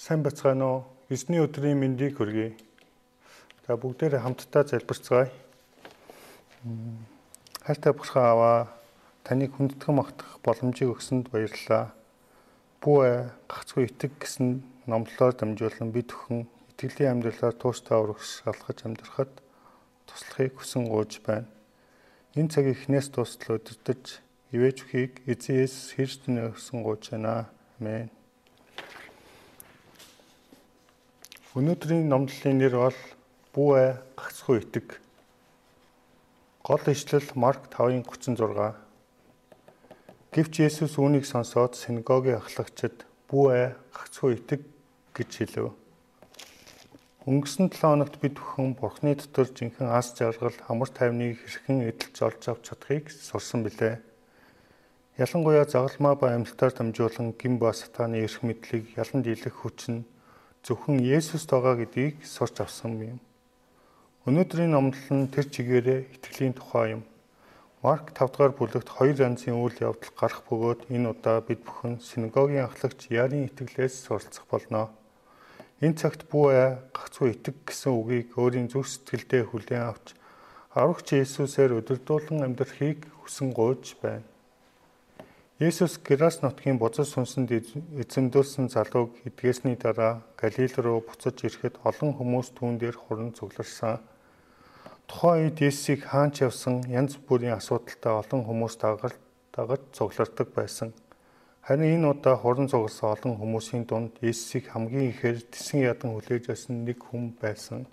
Сайн бацгаана уу? Эзний өдрийн мэндийг хүргэе. За бүгдээрээ хамтдаа залбирцгаая. Хайртай бурхан аваа таныг хүндэтгэн магтах боломжийг өгсөнд баярлалаа. Бүү гацгүй итэг гэсэн номлолоор дамжуулан бид өхөн итгэлийн амьдралаар тууштай урагш шалгаж амьдрахад туслахыг хүсэн гуйж байна. Энэ цаг ихнээс тусдал өдөртөж ивэж өхийг Христ нэрээр хүсэн гуйж байна. Амен. Өнөөдрийн номлолын нэр бол Бүү гагцхүү итэг. Гол ишлэл Марк 5:36. Гэвч Есүс үүнийг сонсоод синагогийн ахлагчид Бүү гагцхүү итэг гэж хэлв. Өнгөрсөн 7 хоногт бид бүхэн Бурхны дотор жинхэнэ ас жаргал амар тайвныг хэрхэн эдэлж олж авч чадахыг сурсан билээ. Ялангуяа загалмаа ба амьлтаар дамжуулан гин ба сатааны эрх мэдлийг ялан дийлэх хүч нь зөвхөн Есүст байгаа гэдгийг сурч авсан юм. Өнөөдрийн номлол нь тэр чигээрээ итгэлийн тухай юм. Марк 5 дугаар бүлэгт хоёр янзын үйл явдал гарах бөгөөд энэ удаа бид бүхэн синагогийн ахлагч Ярийн итгэлээс суралцах болно. Энэ цагт бүү гагцгүй итэг гэсэн үгийг өөрийн зүрх сэтгэлдээ хүлээн авч аврагч Есүсээр өдөрдуулан амьдрахыг хүсэн гуйж байна. Есүс Герас нутгийн бузар сүнсэнд эзэмдүүлсэн залууг эдгээсний дараа Галил руу буцаж ирэхэд олон хүмүүс түүн дээр хуран цугларсан. Тухайн үед Есүсийг хаанч явсан янз бүрийн асуудалтай олон хүмүүс дагаж дагаж цуглардаг байсан. Харин энэ удаа хуран цугласан олон хүмүүсийн дунд Есүсийг хамгийн ихээр тэсэн ядан хүлээж байсан нэг хүн байсан.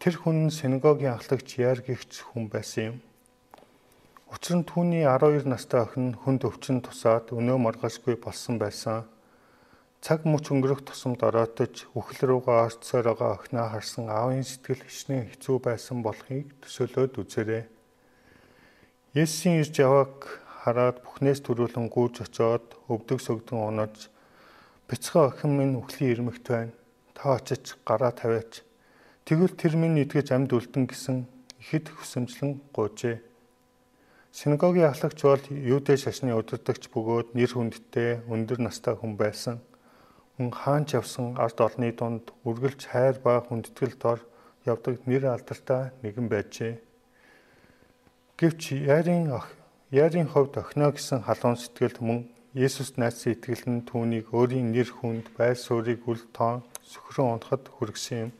Тэр хүн синагогийн ахлагч Яар гихч хүн байсан юм. Учир нь түүний 12 настай охин хүнд өвчин тусаад өнөө маргаашгүй болсон байсан. Цаг мөч өнгөрөх тусамд оройтож үхэл рүүгээ орцсоор байгаа охиноо харсан аавын сэтгэл хичнээн хэцүү байсан болохыг төсөөлөөд үзээрэй. Есүсийн ирж явааг хараад бүхнээс төрүүлэн гүйж очоод өвдөг сөгдөн унаж бяцхан охин минь үхлийн ирмэгт байна. Та очиж гараа тавиач. Тэгвэл тэр минь идгэж амьд үлдэн гэсэн ихэд хүсэмжлэн гуйжээ. Синагогийн ахлагч бол Юудэ шашны удирдагч бөгөөд нэр хүндтэй өндөр настай хүн байсан. Хүн хаанч явсан ард олны дунд үргэлж хайр ба хүндэтгэл дор явдаг нэр алдартай нэгэн байжээ. Гэвч Ярийн ах Ярийн хувьд охиноо гэсэн халуун сэтгэлд мөн Есүст найцсан итгэл нь түүнийг өөрийн нэр хүнд байр суурийг үл тоон сөхрөн унахад хүргэсэн юм.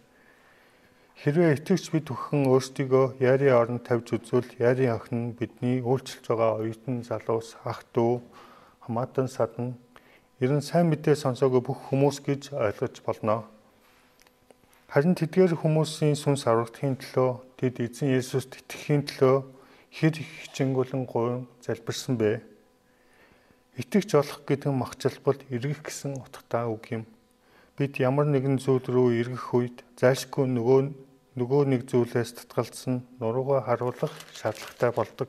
Хэрвээ итгэвч бид бүхэн өөрсдийгөө яарийн оронд тавьж үзвэл яарийн охин нь бидний үйлчлж байгаа оюутан залуус ах дүү хамаатан садан ерэн сайн мэдээ сонсоогүй бүх хүмүүс гэж ойлгож болно. Харин тэдгээр хүмүүсийн сүнс аврагдахын төлөө тэд эзэн Есүст итгэхийн төлөө хэр их хичээнгүлэн гуйн залбирсан бэ? Итгэж олох гэдэг нь махчилбал эргэх гэсэн утгатай үг юм. Бид ямар нэгэн зүйл рүү эргэх үед зайлшгүй нөгөө нөгөө нэг зүйлээс татгалзсан нуруугаа харуулах шаардлагатай болдог.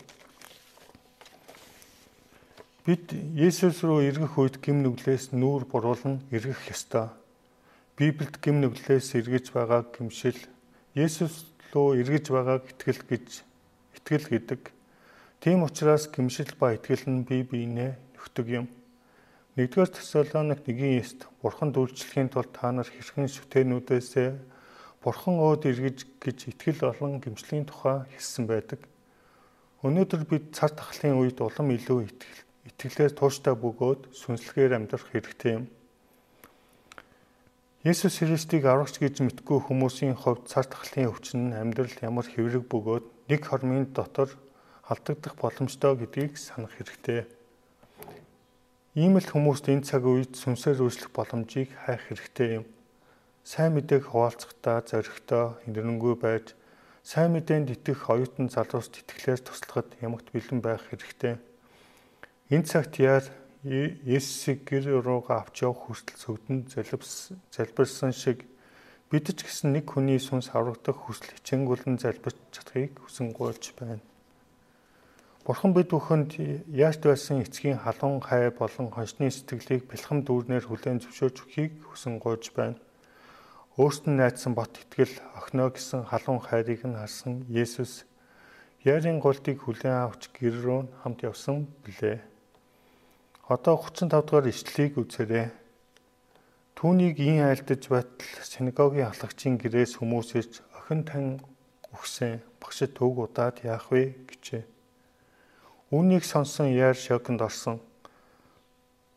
Бид Есүс рүү эргэх үед гим нүглээс нүүр буруулна эргэх ёстой. Библиэд гим нүглээс эргэж байгаа гимшил Есүс рүү эргэж байгааг итгэл гэж итгэл гэдэг. Тийм учраас гимшил ба итгэл нь бие биенээ нөхдөг юм. 1-р Тесалоник 1:9-т Бурхан дүүлчлэхийн тулд та нар хэрхэн шүтэнүүдээс Бурхан өөд эргэж гэж итгэл олон гимшлийн тухай хэлсэн байдаг. Өнөөдөр бид цар тахлын үед улам илүү итгэл итгэлээр тууштай бөгөөд сүнслэгээр амьдрах хэрэгтэй юм. Есүс Христийг аврагч гэж мэдгүй хүмүүсийн хувьд цар тахлын өвчин нь амьдрал ямар хэврэг бөгөөд нэг хормын дотор алдагдах боломжтой гэдгийг санах хэрэгтэй. Ийм л хүмүүст энэ цаг үед сүнсээр үйлчлэх боломжийг хайх хэрэгтэй юм сайн мэдээг хуваалцахдаа зоригтой хинэрэнгүй байж сайн мэдээнд итгэх оюутан залууст итгэлээр туслахад ямагт бэлэн байх хэрэгтэй. Энэ цагт яар Есүсийг гэр руугаа авч явах хүсэл сөгдөн залбирсан шиг бид ч гэсэн нэг хүний сүнс аврагдах хүсэл хичээнгүлэн залбирч чадахыг хүсэн гуйлж байна. Бурхан бид бүхэнд яарт байсан эцгийн халуун хай болон хоншны сэтгэлийг бэлхэм дүүрнээр хүлээн зөвшөөрч өгөхийг хүсэн гуйж байна. Өөрт нь найдсан бот итгэл охиноо гэсэн халуун хайрыг нь харсан Есүс Ярийн голдыг хүлээн авч гэр рүү хамт явсан билээ. Одоо 35 дугаар ишлэлийг үзээрэй. Түүнийг ин айлдаж байтал синагогийн халагчийн гэрээс хүмүүс ирж охин тань өгсөн багшд төг удаад яах вэ гэжээ. Үүнийг сонсон яар шоконд орсон.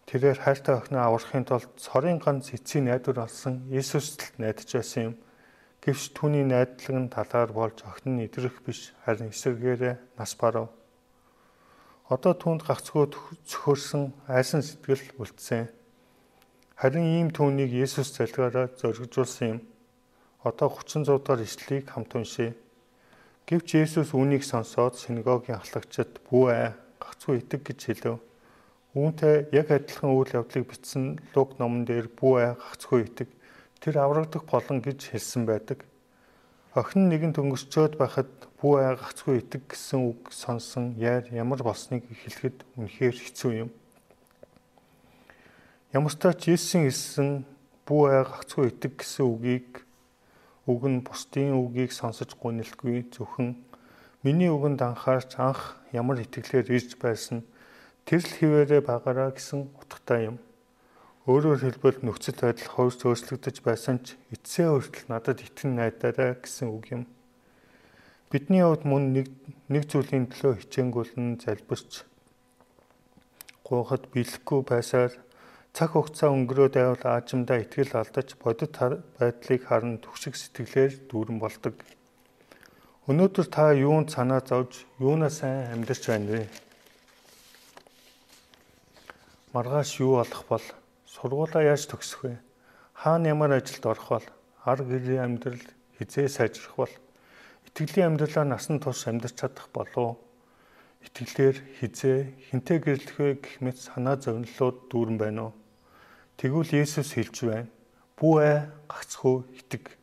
Тэрээр хайртай охиноо аврахын тулд цорын ганц эцсийн найдвар алсан Иесуст найдаж байсан юм. Гэвч түүний найдлаг нь талаар болж охин нь идрэх биш харин эсэргээрээ нас барав. Одоо түүнд гагцгөө цөхөрсөн айсан сэтгэл үлдсэн. Харин ийм түүнийг Есүс залгаараа зоригжуулсан юм. Одоо 36 дугаар ишлэлийг хамт уншъя. Гэвч Есүс үүнийг сонсоод синагогийн ахлагчид бүү аа гагцгүй итэг гэж хэлв. Үүнтэй яг адилхан үйл явдлыг бичсэн Лук номон дээр бүү аа гагцгүй итэг тэр аврагдах болон гэж хэлсэн байдаг. Охин нэгэн дөнгөсчөөд байхад бүү ай гацгүй итэг гэсэн үг сонсон яар ямар болсныг хэлэхэд үнэхээр хэцүү юм. Ямар ч Есүсийн хэлсэн бүү ай гацгүй итэг гэсэн үгийг үг нь бусдын үгийг сонсож гүнэлгүй зөвхөн миний үгэнд анхаарч анх ямар итгэлээр ирж байсан тэр л хിവэрэ багаараа гэсэн утгатай юм. Өөрөөр хэлбэл нөхцөл байдал хойш өөрчлөгдөж байсан ч эцсээ хүртэл надад итгэн найдаарай гэсэн үг юм. Бидний хувьд мөн нэг нэг зүйлийн төлөө хичээнгүйлэн залбирч гуйхад биелэхгүй байсаар цаг хугацаа өнгөрөөд байвал аажимдаа итгэл алдаж бодит байдлыг харан түгшиг сэтгэлээр дүүрэн болдог. Өнөөдөр та юунд санаа зовж юунаа сайн амьдарч байна вэ? Маргааш юу болох бол Сургуулаа яаж төгсөх вэ? Хаана ямар ажилд орох бол? Ар гэрийн амьдрал хизээ сайжрах бол? Итгэлийн амьдралаа насан турш амьдарч чадах болов? Итгэлээр хизээ хинтээ гэрлэх вэ гэх мэт санаа зовнилууд дүүрэн байна уу? Тэгвэл Есүс хэлж байна. Бүү ээ гагцхүү итэг.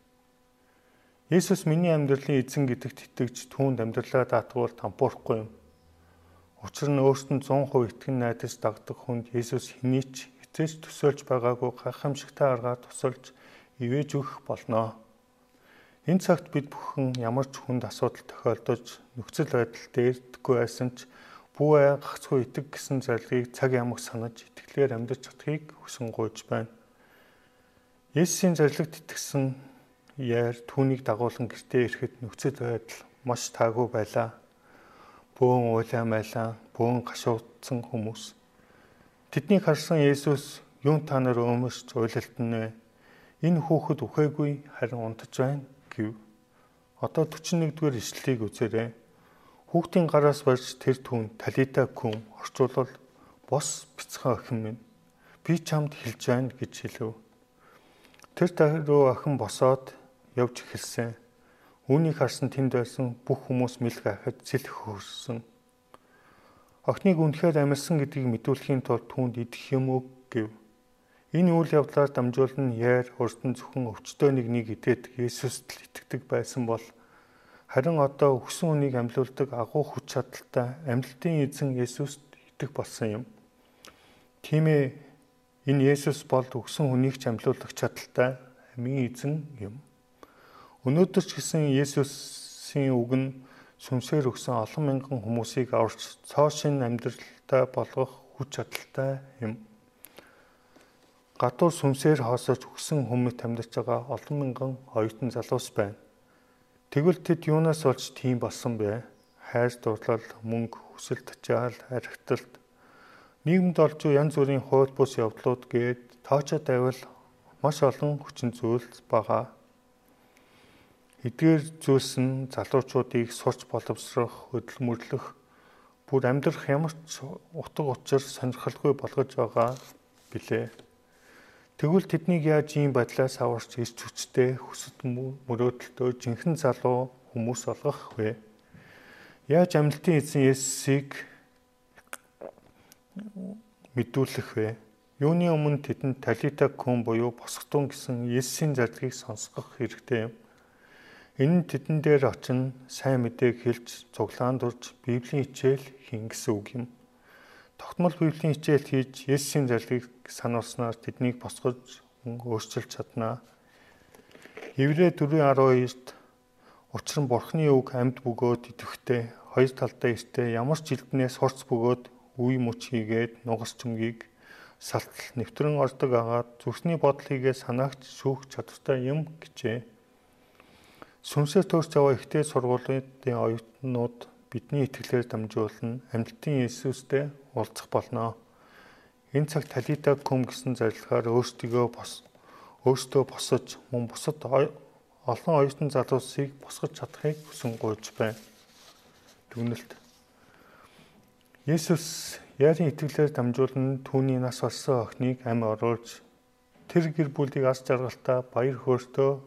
Есүс миний амьдралын эзэн гэдэгт итгэж түүнд амьдралаа даатгуул тампуурахгүй юм. Учир нь өөртөө 100% итгэн найдаж дагдаг хүнд Есүс хэний ч эцээс төсөөлж байгаагүй гайхамшигтай аргаар тусалж ивэж өгөх болно. Энэ цагт бид бүхэн ямар ч хүнд асуудал тохиолдож нөхцөл байдал дээрдэхгүй байсан ч бүү гагцгүй итэг гэсэн зарилыг цаг ямаг санаж итгэлээр амьдарч чадахыг хүсэн гуйж байна. Есүсийн зарилэгт итгэсэн яар түүнийг дагуулan гэртээ ирэхэд нөхцөл байдал маш таагүй байлаа. Бөөн уйлаа майлаа, бөөн гашуудсан хүмүүс Тэднийг харсан Есүс юун та нар өмөрч уйлалтан вэ? Энэ хүүхэд үхээгүй харин унтаж байна гэв. Одоо 41-р ишлэлийг үзээрэй. Хүүхдийн гараас барьж тэр түн талита күм орчуулвал бос бяцхан охин минь би чамд хэлж байна гэж хэлв. Тэр рүү охин босоод явж эхэлсэн. Үүнийг харсан тэнд байсан бүх хүмүүс мэлг ахад сэлэх хөрсөн. Охиныг үнэхээр амьсан гэдгийг мэдүүлэхийн тулд түүнд идэх юм уу гэв. Энэ үйл явдлаар дамжуулан яар хурдан зөвхөн өвчтөө нэг нэг идээд Есүст л итгэдэг байсан бол харин одоо өгсөн үнийг амьлуулдаг агуу хүч чадалтай амьлтын эзэн Есүст итгэх болсон юм. Тийм ээ энэ Есүс бол өгсөн хүнийг ч амьлуулах чадалтай амийн эзэн юм. Өнөөдөр ч гэсэн Есүсийн үг нь сүнсээр өгсөн олон мянган хүмүүсийг аварч цоо шин амьдралтай болгох хүч чадалтай юм. Гадуур сүнсээр хоосож өгсөн хүмүүст амьдарч байгаа олон мянган оюутан залуус байна. Тэгвэл тэд юунаас болж тийм болсон бэ? Хайр дурлал, мөнгө, хүсэл тачаал, харигталт, нийгэмд олж янз бүрийн хууль бус явдлууд гээд тоочод байвал маш олон хүчин зүйл байгаа. Эдгээр зүйлс нь залуучуудыг сурч боловсрох, хөдөлмөрлөх, бүр амьдрах ямар ч утга учир сонирхолгүй болгож байгаа билээ. Тэгвэл тэднийг яаж ийм байдлаас аварч ирч хүчтэй хүсэт мөрөөдөлтөө жинхэнэ залуу хүмүүс олгох вэ? Яаж амьлтын эзэн Есүсийг мэдүүлэх вэ? Юуны өмнө тэдэнд талита кум буюу босготун гэсэн Есүсийн зардлыг сонсгох хэрэгтэй юм. Энэ нь тэдэн дээр очин сайн мэдээг хэлж цуглаан дурж Библийн хичээл хийн гэсэн үг юм. Тогтмол Библийн хичээл хийж Есүсийн зарлыг сануулснаар тэднийг босгож өөрчилж чаднаа. Еврэ 4:12-т учир нь Бурхны үг амьд бөгөөд идэвхтэй хоёр талдаа эртээ ямар ч жилднээс хурц бөгөөд үе мөч хийгээд нугас чүмгийг салтал нэвтрэн ордог агаад зүрхний бодлыгээ санаагч шүүх чадвартай юм гэжээ. Сүнсээр төрж аваа ихтэй сургуулийн оюутнууд бидний итгэлээр дамжуулан амьтдын Иесустэй уулзах болно. Энэ цаг талита кум гэсэн зарилгаар өөрсдөө бос өөрсдөө босож мөн бусад олон оюутан залуусыг босгож чадахыг хүсэн гуйж байна. Дүгнэлт. Есүс яарын итгэлээр дамжуулан түүний нас болсон охиныг амь оруулж тэр гэр бүлийг ас жаргалтай баяр хөөртэй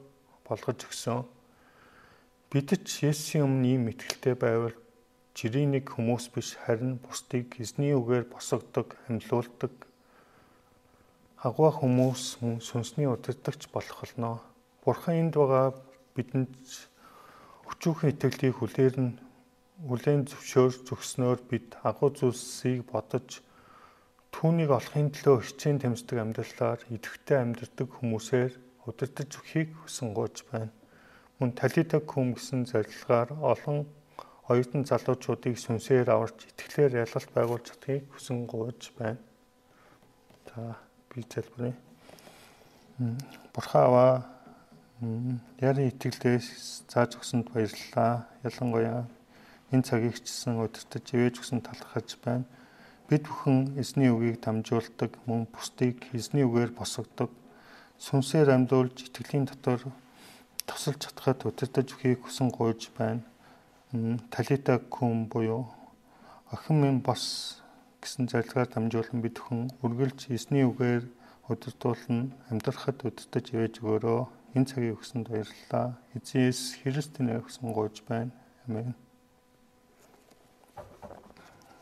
болгож өгсөн. Бид ч Есүсийн өмнө ийм итгэлтэй байвал жирийн нэг хүмүүс биш харин бусдыг эзний үгээр босгодог, амьлуулдаг агуу хүмүүс мөн сүнсний удирдагч болох болно. Бурхан энд байгаа бидэнд өчүүхэн итгэлийг хүлээр нь хүлээн зөвшөөр зөвснөөр бид агуу зүйлсийг бодож түүнийг олохын төлөө хичээн тэмцдэг амьдралаар идэвхтэй амьдардаг хүмүүсээр удирдах өгөхийг хүсэн гооч байна. Мөн талита күм гэсэн зарилгаар олон оюутан залуучуудыг сүнсээр аварч итгэлээр ялгалт байгуулж чадахыг хүсэн гооч байна. За би залбирая. Бурхан аваа Ярийн итгэлээс зааж өгсөнд баярлалаа. Ялангуяа энэ цагийг чсэн удирдах живэж өгсөн талархаж байна. Бид бүхэн эзний үгийг дамжуулдаг, мөн бусдыг эзний үгээр босгодог, сүнсээр амьдуулж итгэлийн дотор тусалж чадхад удирдах өгөхийг хүсэн гуйж байна. Талита күм буюу охин минь бос гэсэн зарилгаар дамжуулан бид бүхэн үргэлж эзний үгээр удирдуулна, амьдрахад удирдах живэж өгөөрөө энэ цагийг өгсөнд баярлалаа. Эзэн Христ нэрээр өгсөн гуйж байна. Амен.